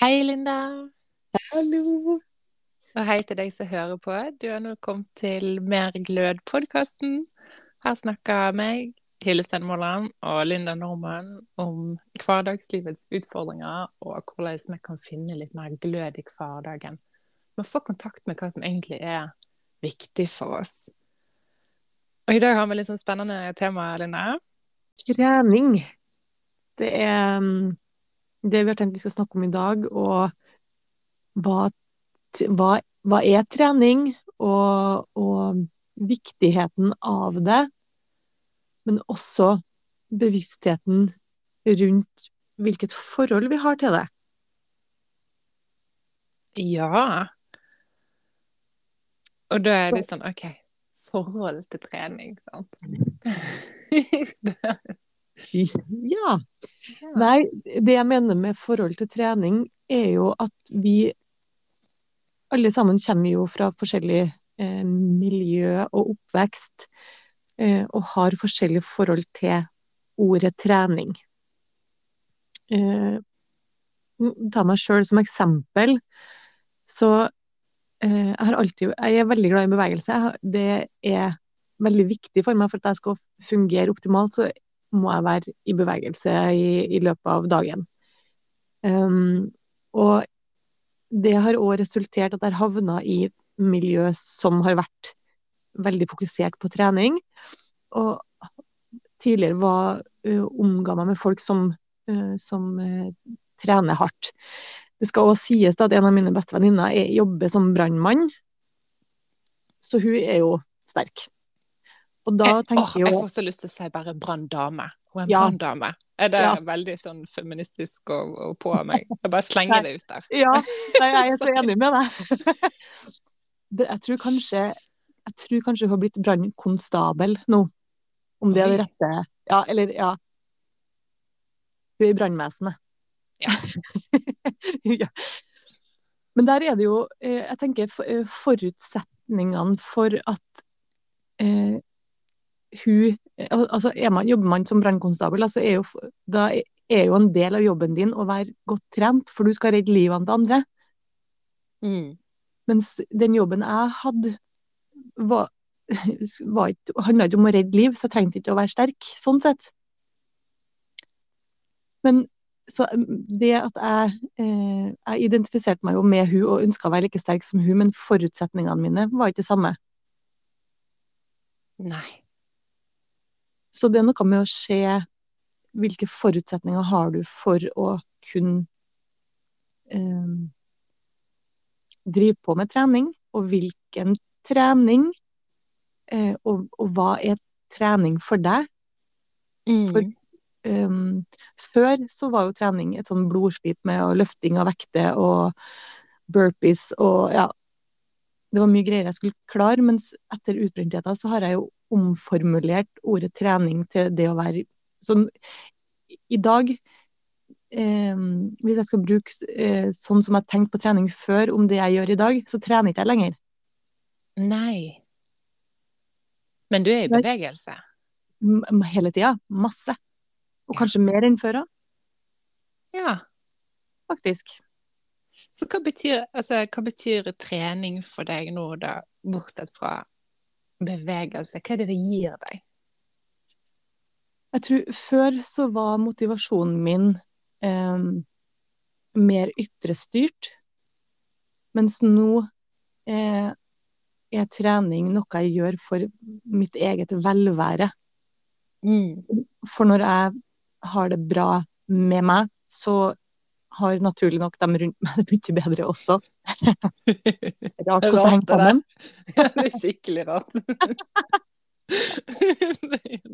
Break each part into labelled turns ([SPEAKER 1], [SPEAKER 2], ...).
[SPEAKER 1] Hei, Linda.
[SPEAKER 2] Hallo.
[SPEAKER 1] Og hei til deg som hører på. Du har nå kommet til Mer glød-podkasten. Her snakker meg, Hilde Stenmåleren og Linda Normann om hverdagslivets utfordringer og hvordan vi kan finne litt mer glød i hverdagen. Vi få kontakt med hva som egentlig er viktig for oss. Og i dag har vi litt sånn spennende tema, Linda.
[SPEAKER 2] Trening. Det er mm, det vi har tenkt vi skal snakke om i dag, og hva, hva, hva er trening, og, og, viktigheten av det, men også bevisstheten rundt hvilket forhold vi har til det.
[SPEAKER 1] Ja. Og da er det sånn OK, forhold til trening, sant?
[SPEAKER 2] Ja. Nei, det jeg mener med forhold til trening, er jo at vi alle sammen kommer jo fra forskjellig eh, miljø og oppvekst, eh, og har forskjellig forhold til ordet trening. Eh, ta meg sjøl som eksempel, så eh, jeg, alltid, jeg er veldig glad i bevegelse. Det er veldig viktig for meg for at jeg skal fungere optimalt. så må jeg være i bevegelse i, i løpet av dagen. Um, og det har òg resultert at jeg har havna i miljø som har vært veldig fokusert på trening. Og tidligere var, uh, omga meg med folk som, uh, som uh, trener hardt. Det skal òg sies at en av mine beste venninner jobber som brannmann, så hun er jo sterk.
[SPEAKER 1] Og da tenker jeg jo Jeg får så lyst til å si bare branndame. Hun er en ja. branndame. Er det ja. veldig sånn feministisk og, og på meg? Jeg bare slenger det ut der.
[SPEAKER 2] Ja, Nei, jeg er så enig med deg. Jeg tror kanskje jeg tror kanskje hun har blitt brannkonstabel nå. Om det er det rette Ja, eller ja. Hun er i brannvesenet. Ja. ja. Men der er det jo eh, Jeg tenker eh, forutsetningene for at eh, hun altså man, Jobber man som brannkonstabel, altså er jo, da er jo en del av jobben din å være godt trent, for du skal redde livene til andre. Mm. Mens den jobben jeg hadde, var, var ikke, handla ikke om å redde liv, så jeg trengte ikke å være sterk, sånn sett. Men så det at jeg, eh, jeg identifiserte meg jo med hun og ønska å være like sterk som hun, men forutsetningene mine var ikke det samme.
[SPEAKER 1] Nei.
[SPEAKER 2] Så det er noe med å se hvilke forutsetninger har du for å kunne eh, drive på med trening, og hvilken trening, eh, og, og, hva er trening for deg? Mm. For um, før så var jo trening et sånn blodslit med løfting av vekter og burpees og ja, det var mye greier jeg skulle klare, mens etter utbrentheten så har jeg jo omformulert ordet trening til det å være sånn I dag, eh, hvis jeg skal bruke eh, sånn som jeg har tenkt på trening før, om det jeg gjør i dag, så trener ikke jeg lenger.
[SPEAKER 1] Nei. Men du er i bevegelse?
[SPEAKER 2] Hele tida. Masse. Og kanskje mer enn før òg.
[SPEAKER 1] Ja.
[SPEAKER 2] Faktisk.
[SPEAKER 1] Så hva betyr, altså, hva betyr trening for deg nå, da, bortsett fra bevegelse? Hva er det det gir deg?
[SPEAKER 2] Jeg tror Før så var motivasjonen min eh, mer ytrestyrt. Mens nå eh, er trening noe jeg gjør for mitt eget velvære. Mm. For når jeg har det bra med meg, så har naturlig nok dem rundt meg det mye bedre også.
[SPEAKER 1] rart hvordan det henger sammen. Ja, det er skikkelig rart.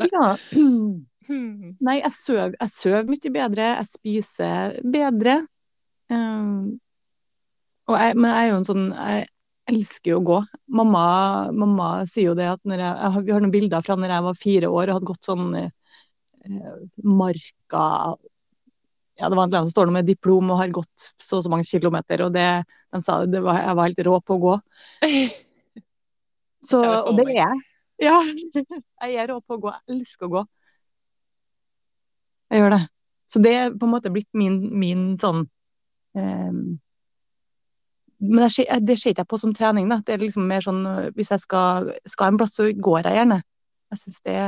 [SPEAKER 2] ja. Nei, jeg sover, jeg sover mye bedre, jeg spiser bedre. Um, jeg, men jeg er jo en sånn Jeg elsker jo å gå. Mamma, mamma sier jo det at jeg, jeg, Vi har noen bilder fra når jeg var fire år og hadde gått sånn eh, marka ja, det var en eller annen som står noe med diplom og har gått så og så mange kilometer, og det, de sa det var, jeg var helt rå på å gå. Så, og det er jeg. Ja, jeg er rå på å gå. Jeg elsker å gå. Jeg gjør det. Så det er på en måte blitt min, min sånn um, men det ser, ikke jeg på som trening. Da. Det er liksom mer sånn hvis jeg skal, skal en plass, så går jeg gjerne. Jeg synes det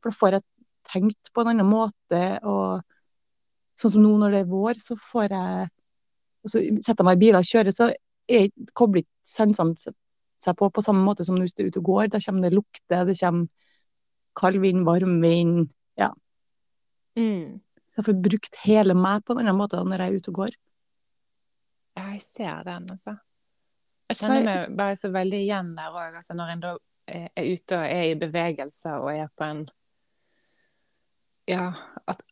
[SPEAKER 2] For da får jeg tenkt på en annen måte. og Sånn som nå når det er vår, så får jeg og så Setter jeg meg i biler og kjører, så jeg, kobler ikke sansene seg på på samme måte som når du er ute og går. Da kommer det lukter, det kommer kald vind, varm vind. Ja.
[SPEAKER 1] Mm.
[SPEAKER 2] Jeg får brukt hele meg på en annen måte når jeg er ute og går.
[SPEAKER 1] Ja, jeg ser den, altså. Jeg kjenner meg bare så veldig igjen der òg, altså når en da er ute og er i bevegelse og er på en Ja, at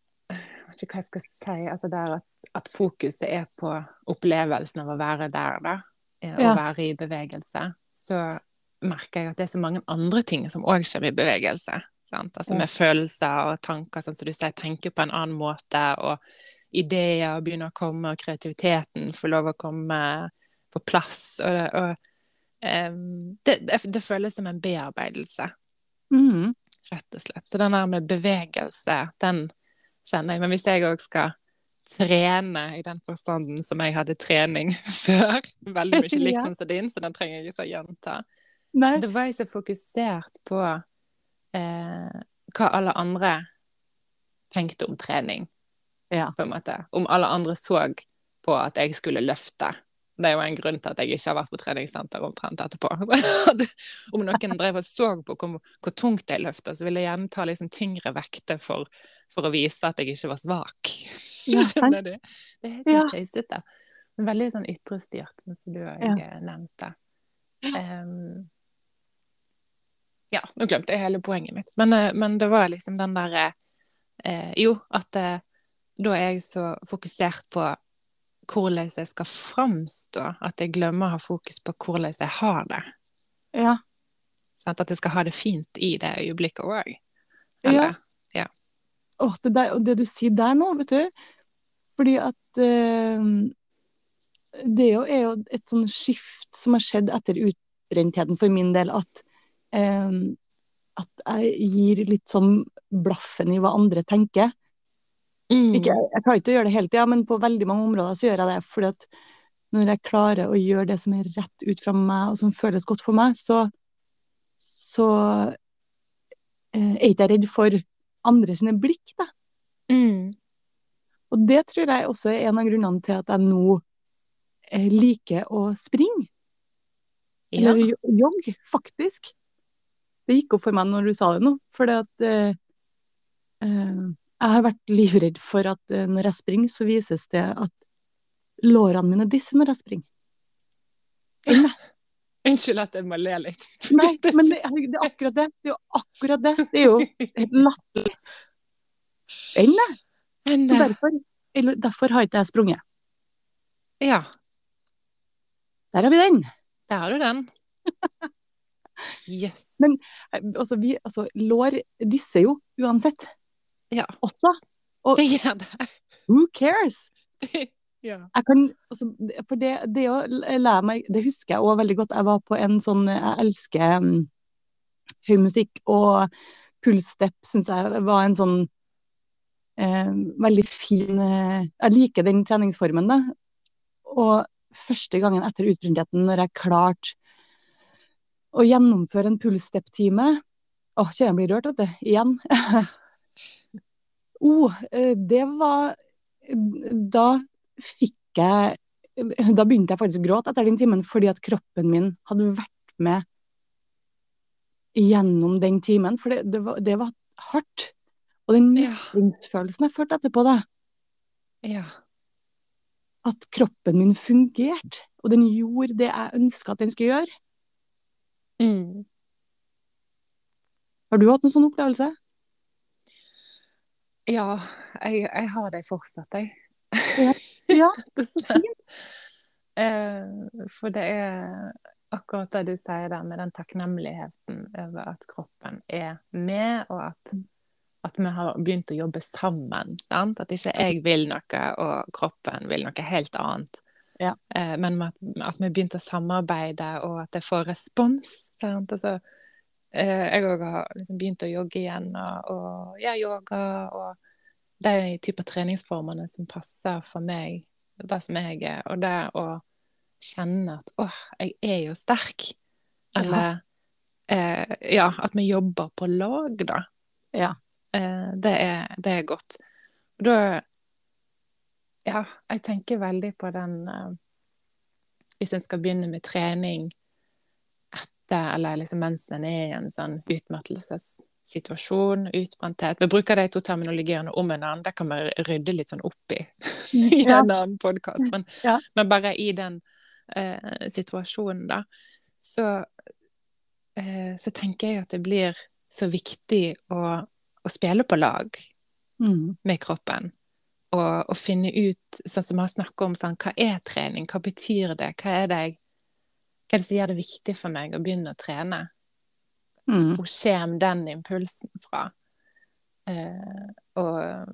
[SPEAKER 1] vet ikke hva jeg skal si. Altså der at, at fokuset er på opplevelsen av å være der, da. Å ja. være i bevegelse. Så merker jeg at det er så mange andre ting som òg skjer i bevegelse. Sant? Altså med følelser og tanker, sånn som du sier, tenker på en annen måte. og ideer begynner å komme, og kreativiteten får lov å komme på plass. Og, det, og um, det, det, det, føles som en bearbeidelse,
[SPEAKER 2] mm.
[SPEAKER 1] rett og slett. Så den der med bevegelse, den kjenner jeg. Men hvis jeg òg skal trene i den forstanden som jeg hadde trening før, veldig mye likt ja. som din, så den trenger jeg ikke å gjenta,
[SPEAKER 2] Nei.
[SPEAKER 1] da var jeg så fokusert på eh, hva alle andre tenkte om trening.
[SPEAKER 2] Ja.
[SPEAKER 1] på en måte. Om alle andre så på at jeg skulle løfte. Det er jo en grunn til at jeg ikke har vært på treningssenter omtrent etterpå. Om noen drev og så på hvor, hvor tungt jeg løfter, så ville jeg gjerne ta liksom tyngre vekter for, for, å vise at jeg ikke var svak. Skjønner du? Det er helt ja. tøysete. Veldig sånn ytrestyrt, som du òg ja. nevnte. Um, ja, nå glemte jeg hele poenget mitt. Men, eh, men det var liksom den derre eh, Jo, at eh, da er jeg så fokusert på hvordan jeg skal framstå, at jeg glemmer å ha fokus på hvordan jeg har det.
[SPEAKER 2] Ja.
[SPEAKER 1] Sånn, at jeg skal ha det fint i det øyeblikket òg.
[SPEAKER 2] Ja.
[SPEAKER 1] ja.
[SPEAKER 2] Oh, det, der, det, du sier der nå, vet du Fordi at eh, Det er jo et sånn skift som har skjedd etter utbrentheten for min del, at eh, at jeg gir litt sånn blaffen i hva andre tenker.
[SPEAKER 1] Mm.
[SPEAKER 2] Ikke, jeg klarer ikke å gjøre det hele tida, men på veldig mange områder så gjør jeg det. fordi at når jeg klarer å gjøre det som er rett ut fra meg, og som føles godt for meg, så, så eh, er ikke jeg redd for andre sine blikk, da.
[SPEAKER 1] Mm.
[SPEAKER 2] Og det tror jeg også er en av grunnene til at jeg nå eh, liker å springe. Ja. Eller jogge, faktisk. Det gikk opp for meg når du sa det nå. Fordi at eh, eh jeg har vært livredd for at uh, når jeg springer, så vises det at lårene mine disser når jeg springer.
[SPEAKER 1] Unnskyld at jeg må le litt.
[SPEAKER 2] Nei, men det, det, er akkurat det. Det er jo akkurat det. Det er jo helt latterlig. Eller? Så derfor, derfor har ikke jeg sprunget.
[SPEAKER 1] Ja.
[SPEAKER 2] Der har vi den.
[SPEAKER 1] Der har du den. Yes.
[SPEAKER 2] Men eh, altså, vi, altså, lår disser jo uansett.
[SPEAKER 1] Ja.
[SPEAKER 2] Også.
[SPEAKER 1] Og det gjør det.
[SPEAKER 2] Who cares?
[SPEAKER 1] ja.
[SPEAKER 2] Jeg kan, altså, for det, det å lære meg Det husker jeg òg veldig godt. Jeg var på en sånn Jeg elsker um, høy musikk, og pulsstep syns jeg var en sånn eh, veldig fin eh, Jeg liker den treningsformen, da. Og første gangen etter utbrentheten, når jeg klarte å gjennomføre en pulsstep-time Å, kjenner jeg blir rørt, vet du. Igjen. oh, det var Da fikk jeg Da begynte jeg faktisk å gråte etter den timen, fordi at kroppen min hadde vært med gjennom den timen. For det, det, var, det var, hardt. Og den mestringsfølelsen jeg følte etterpå, da.
[SPEAKER 1] Ja.
[SPEAKER 2] At kroppen min fungerte, og den gjorde det jeg ønska at den skulle gjøre.
[SPEAKER 1] Mm.
[SPEAKER 2] Har du hatt en sånn opplevelse?
[SPEAKER 1] Ja, jeg, jeg har det fortsatt, jeg.
[SPEAKER 2] Ja, ja.
[SPEAKER 1] eh, for det er akkurat det du sier der, med den takknemligheten over at kroppen er med, og at, at vi har begynt å jobbe sammen. Sant? At ikke jeg vil noe, og kroppen vil noe helt annet.
[SPEAKER 2] Ja.
[SPEAKER 1] Eh, men at, at vi begynte å samarbeide, og at jeg får respons. Sant? Altså, Eh, jeg òg har liksom begynt å jogge igjen, og, og gjøre yoga og de typer treningsformene som passer for meg det som jeg er. Og det å kjenne at åh, jeg er jo sterk. Eller eh, ja, at vi jobber på lag, da.
[SPEAKER 2] Ja.
[SPEAKER 1] Eh, det, er, det er godt. Og da Ja, jeg tenker veldig på den eh, Hvis en skal begynne med trening etter, eller liksom mens en er i en sånn utmattelsessituasjon, utbrenthet Vi bruker de to terminologiene om en annen, det kan vi rydde litt sånn opp i i
[SPEAKER 2] Ja.
[SPEAKER 1] en annen podkast. Men,
[SPEAKER 2] Ja.
[SPEAKER 1] men bare i den eh, situasjonen, da, så, eh, så tenker jeg at det blir så viktig å, å spille på lag
[SPEAKER 2] Mm.
[SPEAKER 1] med kroppen. Og, og finne ut, sånn som vi har snakket om, sånn, hva er trening? Hva betyr det? Hva er det, hva er det som gjør det viktig for meg å begynne å trene?
[SPEAKER 2] Mm.
[SPEAKER 1] Hvor kommer den impulsen fra? Eh, og,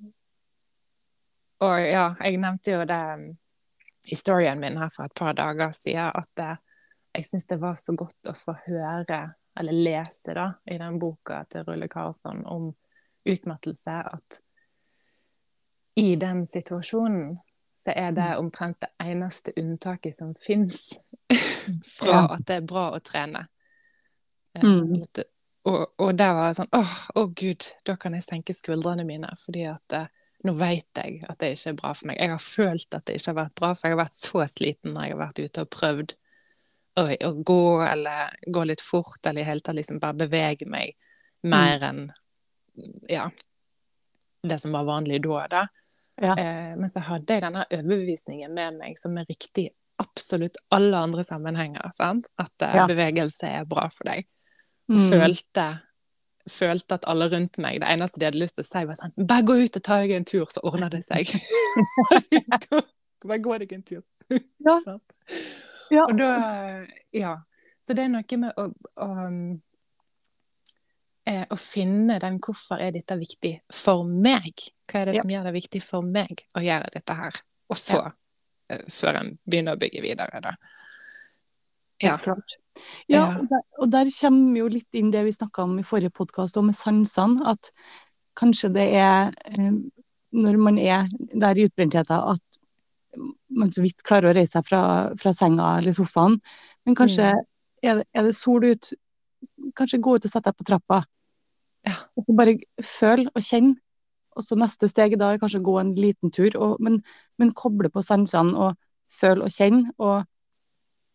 [SPEAKER 1] og ja, jeg nevnte jo det um, Historien min her for et par dager sier at det, jeg syns det var så godt å få høre, eller lese, da, i den boka til Rulle Karlsson om utmattelse, at i den situasjonen så er det omtrent det eneste unntaket som fins fra at det er bra å trene. Eh,
[SPEAKER 2] Mm.
[SPEAKER 1] Og, og det var sånn åh, å gud, da kan jeg senke skuldrene mine, fordi at eh, nå vet jeg at det ikke er bra for meg. Jeg har følt at det ikke har vært bra, for jeg har vært så sliten når jeg har vært ute og prøvd å, å gå, eller gå litt fort, eller i hele tatt liksom bare bevege meg mer enn ja, det som var vanlig da. da.
[SPEAKER 2] Ja.
[SPEAKER 1] Eh, men så hadde jeg denne overbevisningen med meg som er riktig i absolutt alle andre sammenhenger. Sant? At eh,
[SPEAKER 2] Ja.
[SPEAKER 1] bevegelse er bra for deg.
[SPEAKER 2] Mm.
[SPEAKER 1] Følte, følte at alle rundt meg, det eneste de hadde lyst til å si, var sånn Bare gå ut og ta deg en tur, så ordner det seg. Bare gå deg en tur.
[SPEAKER 2] Ja. Ja.
[SPEAKER 1] Og da Ja. Så det er noe med å, å, eh, å finne den hvorfor er dette viktig for meg? Hva er det
[SPEAKER 2] Ja.
[SPEAKER 1] som gjør det viktig for meg å gjøre dette her? Og så, ja. før en begynner å bygge videre, da. Ja.
[SPEAKER 2] Klart. Ja, og der, og der kommer jo litt inn det vi snakka om i forrige podkast, med sansene. At kanskje det er eh, når man er der i utbrentheten at man så vidt klarer å reise seg fra, fra senga eller sofaen. Men kanskje
[SPEAKER 1] Mm.
[SPEAKER 2] er, det, er det sol ut, kanskje gå ut og sette deg på trappa.
[SPEAKER 1] Ja.
[SPEAKER 2] Og bare føl og kjenn. Og så neste steg da er kanskje gå en liten tur, og, men, men koble på sansene og føl og kjenn. Og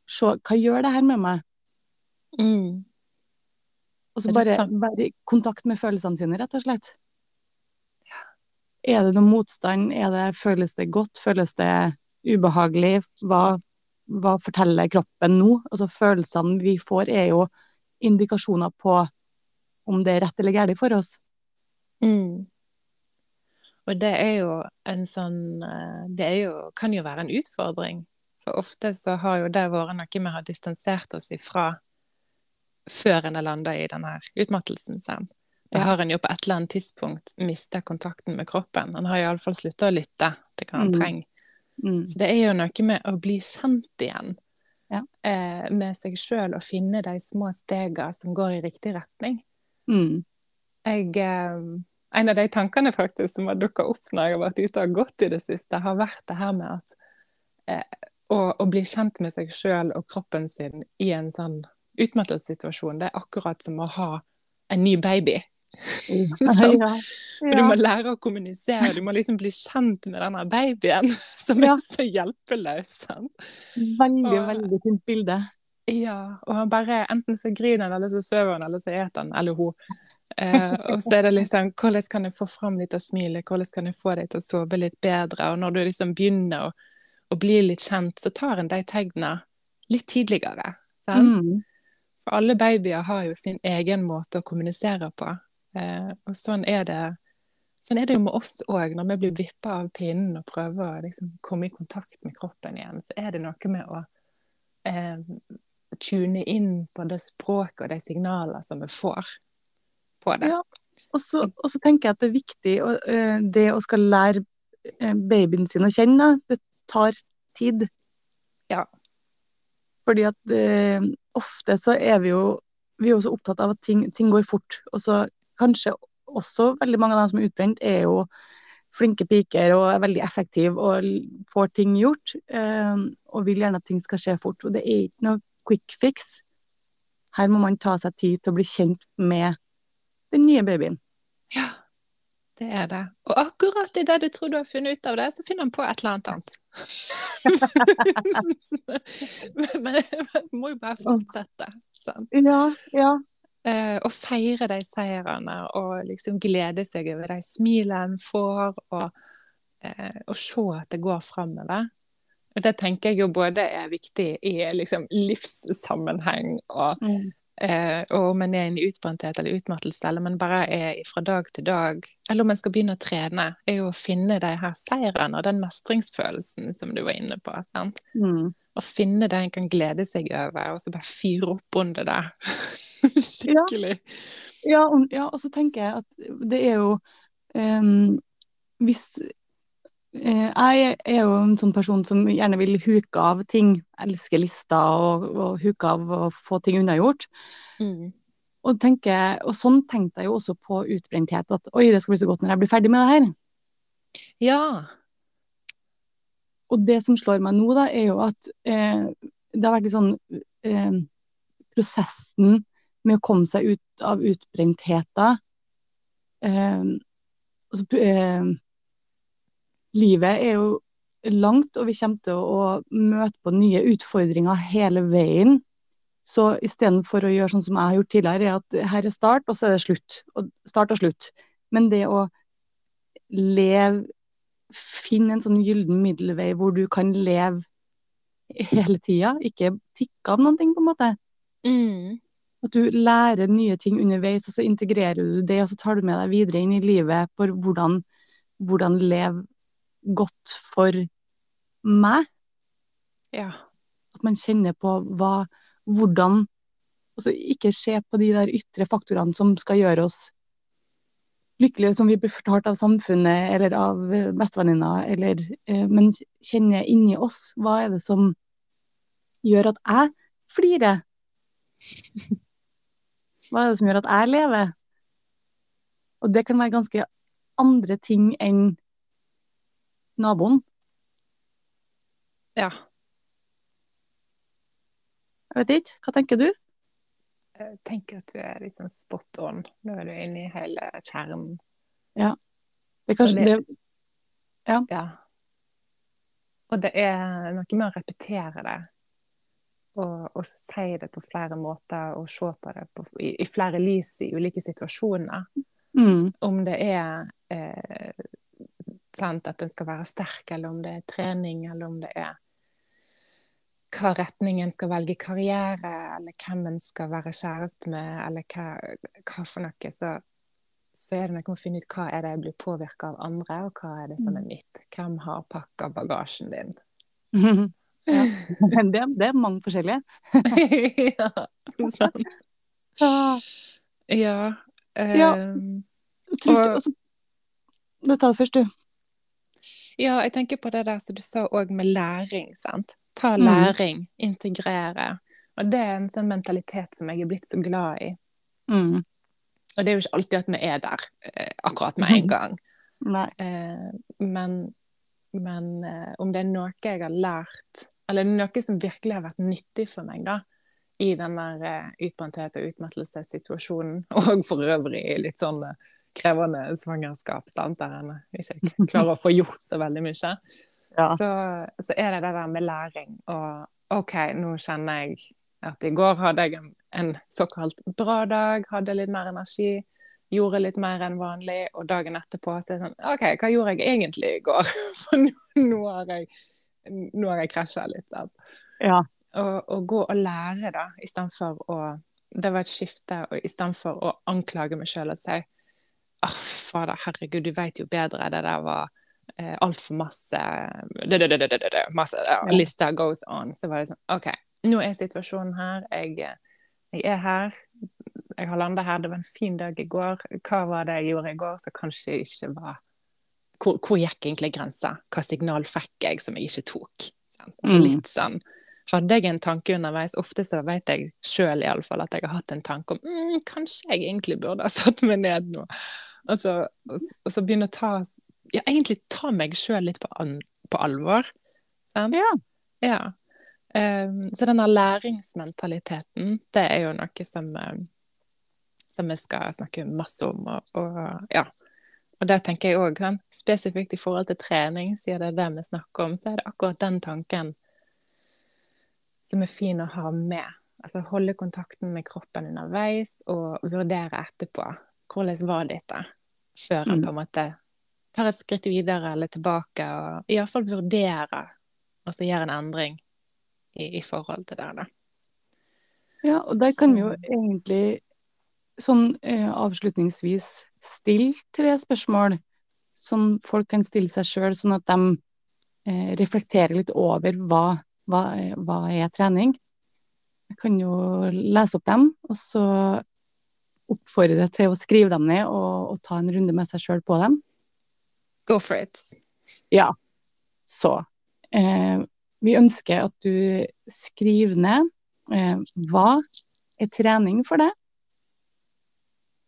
[SPEAKER 2] se hva gjør det her med meg?
[SPEAKER 1] Mm.
[SPEAKER 2] Og så bare være i kontakt med følelsene sine, rett og slett. Er det noe motstand? Er det, føles det godt? Føles det ubehagelig? Hva, hva forteller kroppen nå? Altså Følelsene vi får, er jo indikasjoner på om det er rett eller galt for oss.
[SPEAKER 1] Mm. Og det er jo en sånn eh, Det er jo, kan jo være en utfordring. For ofte så har jo det vært noe vi har distansert oss ifra før en har landa i denne utmattelsen. Sant? Da har en jo på et eller annet tidspunkt mista kontakten med kroppen. En har iallfall slutta å lytte til hva en
[SPEAKER 2] Mm.
[SPEAKER 1] trenger.
[SPEAKER 2] Mm.
[SPEAKER 1] Så det er jo noe med å bli kjent igjen
[SPEAKER 2] Ja.
[SPEAKER 1] eh, med seg sjøl og finne de små stega som går i riktig retning.
[SPEAKER 2] Mm.
[SPEAKER 1] Jeg, eh, en av de tankene faktisk som har dukka opp når jeg har vært ute og gått i det siste, har vært det her med at eh, å, å bli kjent med seg sjøl og kroppen sin i en sånn utmattelsessituasjon, det er akkurat som å ha en ny baby. Sånn.
[SPEAKER 2] Ja.
[SPEAKER 1] For du må lære å kommunisere, du må liksom bli kjent med denne babyen som
[SPEAKER 2] Ja.
[SPEAKER 1] er så hjelpeløs.
[SPEAKER 2] Veldig,
[SPEAKER 1] Og-
[SPEAKER 2] veldig fint bilde.
[SPEAKER 1] Ja, og han bare enten så griner han, eller så sover han, eller så eter han, eller hun. Eh, og så er det liksom hvordan kan jeg få fram litt av smilet, hvordan kan jeg få deg til å sove litt bedre? Og når du liksom begynner å, å blir litt kjent, så tar en de tegnene litt tidligere.
[SPEAKER 2] Mm.
[SPEAKER 1] For alle babyer har jo sin egen måte å kommunisere på. Eh, og sånn er det Sånn er det jo med oss òg, når vi blir vippa av pinnen og prøver å liksom komme i kontakt med kroppen igjen. Så er det noe med å eh, tune inn på det språket og de signalene som vi får på det.
[SPEAKER 2] Ja. Og så, tenker jeg at det er viktig å, eh, det å skal lære eh, babyen sin å kjenne, det tar tid.
[SPEAKER 1] Ja.
[SPEAKER 2] Fordi at uh, ofte så er vi jo vi er jo så opptatt av at ting, ting går fort. Og så kanskje også veldig mange av dem som er utbrent, er jo flinke piker og er veldig effektive og får ting gjort. Uh, og vil gjerne at ting skal skje fort. Og det er ikke noe quick fix. Her må man ta seg tid til å bli kjent med den nye babyen.
[SPEAKER 1] Ja, det er det. Og akkurat idet du tror du har funnet ut av det, så finner han på et eller annet annet. men, vi man må jo bare fortsette. Sant?
[SPEAKER 2] Ja, ja.
[SPEAKER 1] Eh, og feire de seirene og liksom glede seg over de smilene en får, og, eh, og se at det går framover. Og det tenker jeg jo både er viktig i liksom, livssammenheng og, mm. Eh, og om en er i utbrenthet eller utmattelse, eller om en bare er fra dag til dag, eller om en skal begynne å trene, er jo å finne de her seirene og den mestringsfølelsen som du var inne på. sant? Mm. Å finne det en kan glede seg over, og så bare fyre opp under det. Skikkelig.
[SPEAKER 2] Ja, ja, og, ja, og så tenker jeg at det er jo um, Hvis Jeg er jo en sånn person som gjerne vil huke av ting. Elsker lister og, og huke av og få ting unnagjort. Mm. Og, tenker, og sånn tenkte jeg jo også på utbrenthet. At oi, det skal bli så godt når jeg blir ferdig med det her.
[SPEAKER 1] Ja.
[SPEAKER 2] Og det som slår meg nå, da, er jo at eh, det har vært litt sånn eh, Prosessen med å komme seg ut av utbrentheten. Eh, altså, eh, livet er jo langt, og vi kommer til å, møte på nye utfordringer hele veien. Så istedenfor å gjøre sånn som jeg har gjort tidligere, er at her er start, og så er det slutt. Og start og slutt. Men det å leve Finne en sånn gyllen middelvei hvor du kan leve hele tida, ikke tikke av noen ting, på en måte. Mm. At du lærer nye ting underveis, og så integrerer du det, og så tar du med deg videre inn i livet for hvordan, hvordan leve godt for meg.
[SPEAKER 1] Ja.
[SPEAKER 2] At man kjenner på hva, hvordan Altså ikke se på de der ytre faktorene som skal gjøre oss lykkelige, som vi blir fortalt av samfunnet eller av bestevenninna, eller eh, Men kjenne inni oss hva er det som gjør at jeg flirer? Hva er det som gjør at jeg lever? Og det kan være ganske andre ting enn naboen.
[SPEAKER 1] Ja.
[SPEAKER 2] Jeg vet ikke. Hva tenker du?
[SPEAKER 1] Jeg tenker at du er liksom spot on. Nå er du inne i hele kjernen.
[SPEAKER 2] Ja. Det er kanskje det, det
[SPEAKER 1] ja. ja. Og det er noe med å repetere det og, og si det på flere måter og se på det på, i, i, flere lys i ulike situasjoner. Mm. Om det er eh, sant, at en skal være sterk, eller om det er trening, eller om det er hva retning en skal velge karriere, eller hvem en skal være kjæreste med, eller hva, hva for noe, så, så, er det noe med å finne ut hva er det jeg blir påvirka av andre, og hva er det som er mm. mitt. Hvem har pakka bagasjen din?
[SPEAKER 2] Mm. Ja. Det, det, er mange forskjellige.
[SPEAKER 1] ja, sant. Ja. Um, ja.
[SPEAKER 2] Tror, og, også, ta det først, du.
[SPEAKER 1] Ja, jeg tenker på det der som du sa òg med læring. sant? Ta mm. læring, mm. integrere. Og det er en sånn mentalitet som jeg er blitt så glad i. Mm. Og det er jo ikke alltid at vi er der eh, akkurat med en gang. Eh, men, men eh, om det er noe jeg har lært eller noe som virkelig har vært nyttig for meg, da. I den der eh, utbrenthet og utmattelsessituasjonen. Og for øvrig litt sånn uh, krevende svangerskap, sant, der en ikke klarer å få gjort så veldig mye. Ja. Så, så, er det det der med læring. Og OK, nå kjenner jeg at i går hadde jeg en, en såkalt bra dag, hadde litt mer energi gjorde litt mer enn vanlig, og dagen etterpå så er det sånn OK, hva gjorde jeg egentlig i går? For nå, nå har jeg nå har jeg krasja litt. Da.
[SPEAKER 2] Ja.
[SPEAKER 1] Å gå og lære, da, istedenfor å Det var et skifte, og istedenfor å anklage meg sjøl og si Fader, herregud, du veit jo bedre. Det der var eh, altfor masse det, det, det, det, masse ja, Lista goes on. Så var det sånn OK, nå er situasjonen her. Jeg, jeg er her. Jeg har landa her. Det var en fin dag i går. Hva var det jeg gjorde i går som kanskje ikke var hvor, hvor, gikk egentlig grensa? Hva signal fikk jeg som jeg ikke tok? Mm. Litt sånn Hadde jeg en tanke underveis, ofte så vet jeg sjøl iallfall at jeg har hatt en tanke om mm, kanskje jeg egentlig burde ha satt meg ned nå. Og så, og, og så begynne å ta ja, egentlig ta meg sjøl litt på, an, på alvor. Sant?
[SPEAKER 2] Ja.
[SPEAKER 1] Ja. Um, så denne læringsmentaliteten, det er jo noe som, um, som vi skal snakke masse om. Og, og ja. Og det tenker jeg òg, spesifikt i forhold til trening, siden det er det vi snakker om, så er det akkurat den tanken som er fin å ha med. Altså holde kontakten med kroppen underveis og vurdere etterpå. Hvordan var dette? Før en mm. på en måte tar et skritt videre eller tilbake, og iallfall vurderer, og så gjør en endring i, i, forhold til det. da.
[SPEAKER 2] Ja, og der kan vi jo egentlig sånn eh, avslutningsvis stille tre spørsmål som folk kan stille seg sjøl, sånn at de eh, reflekterer litt over hva, hva, hva er trening. Jeg kan jo lese opp dem, og så oppfordre til å skrive dem ned og, og ta en runde med seg sjøl på dem.
[SPEAKER 1] Go for it.
[SPEAKER 2] Ja. Så eh, vi ønsker at du skriver ned eh, hva er trening for deg,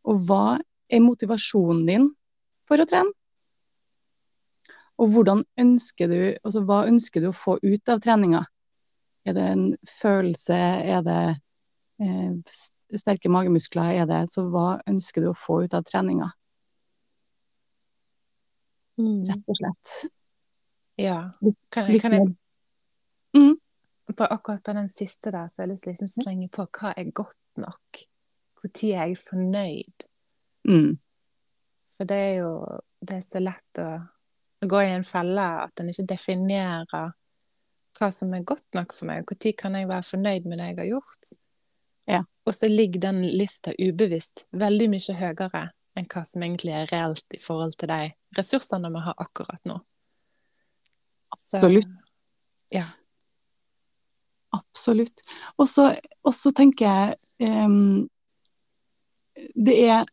[SPEAKER 2] og hva er motivasjonen din for å trene? Og hvordan ønsker du, altså hva ønsker du å få ut av treninga? Er det en følelse, er det eh, sterke magemuskler, er det Så hva ønsker du å få ut av treninga? Mm. Rett og slett.
[SPEAKER 1] Ja. Kan jeg, kan jeg... Mm. På, akkurat på den siste der, så har jeg lyst til å liksom slenge på hva er godt nok? Når er jeg fornøyd? Mm. For det er jo det er så lett å, å gå i en felle at en ikke definerer hva som er godt nok for meg. Når kan jeg være fornøyd med det jeg har gjort?
[SPEAKER 2] Ja.
[SPEAKER 1] Og så ligger den lista ubevisst veldig mye høyere enn hva som egentlig er reelt i forhold til de ressursene vi har akkurat nå.
[SPEAKER 2] Absolutt.
[SPEAKER 1] Ja.
[SPEAKER 2] Absolutt. Og så tenker jeg um, Det er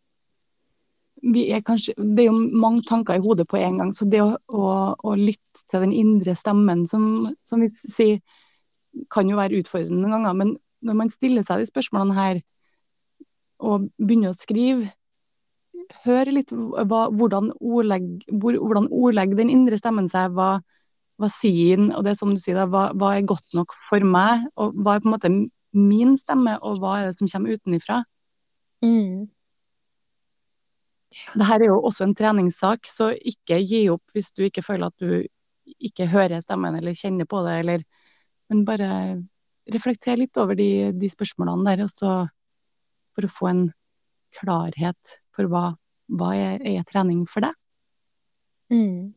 [SPEAKER 2] er kanskje, det er jo mange tanker i hodet på en gang. Så det å, å, å lytte til den indre stemmen, som, som, vi sier, kan jo være utfordrende noen ganger. Men når man stiller seg de spørsmålene her, og begynner å skrive, hør litt hva, hvordan, ordlegg, hvor, hvordan ordlegger den indre stemmen seg. Hva, hva sier den? Og det er som du sier, da, hva, hva, er godt nok for meg? Og hva er på en måte min stemme, og hva er det som kommer utenifra?
[SPEAKER 1] Mm.
[SPEAKER 2] Dette er jo også en treningssak, så ikke gi opp hvis du ikke føler at du ikke hører stemmen eller kjenner på det. Eller, men bare reflekter litt over de, de spørsmålene der, for å få en klarhet for hva, hva er, er, trening for deg.
[SPEAKER 1] Mm.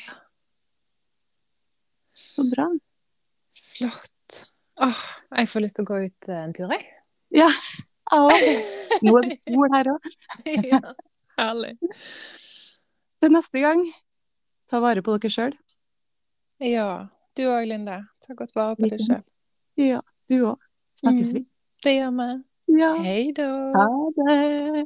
[SPEAKER 1] Ja.
[SPEAKER 2] Så bra.
[SPEAKER 1] Flott. Åh, jeg får lyst til å gå ut en tur, jeg.
[SPEAKER 2] Ja. Nå er det sol her òg.
[SPEAKER 1] ja, herlig.
[SPEAKER 2] Til neste gang, ta vare på dere sjøl.
[SPEAKER 1] Ja. Du òg, Linde. Ta godt vare på deg sjøl.
[SPEAKER 2] Ja, du òg. Snakkes vi.
[SPEAKER 1] Mm, det gjør vi.
[SPEAKER 2] Ja.
[SPEAKER 1] Hei da.
[SPEAKER 2] Ha det.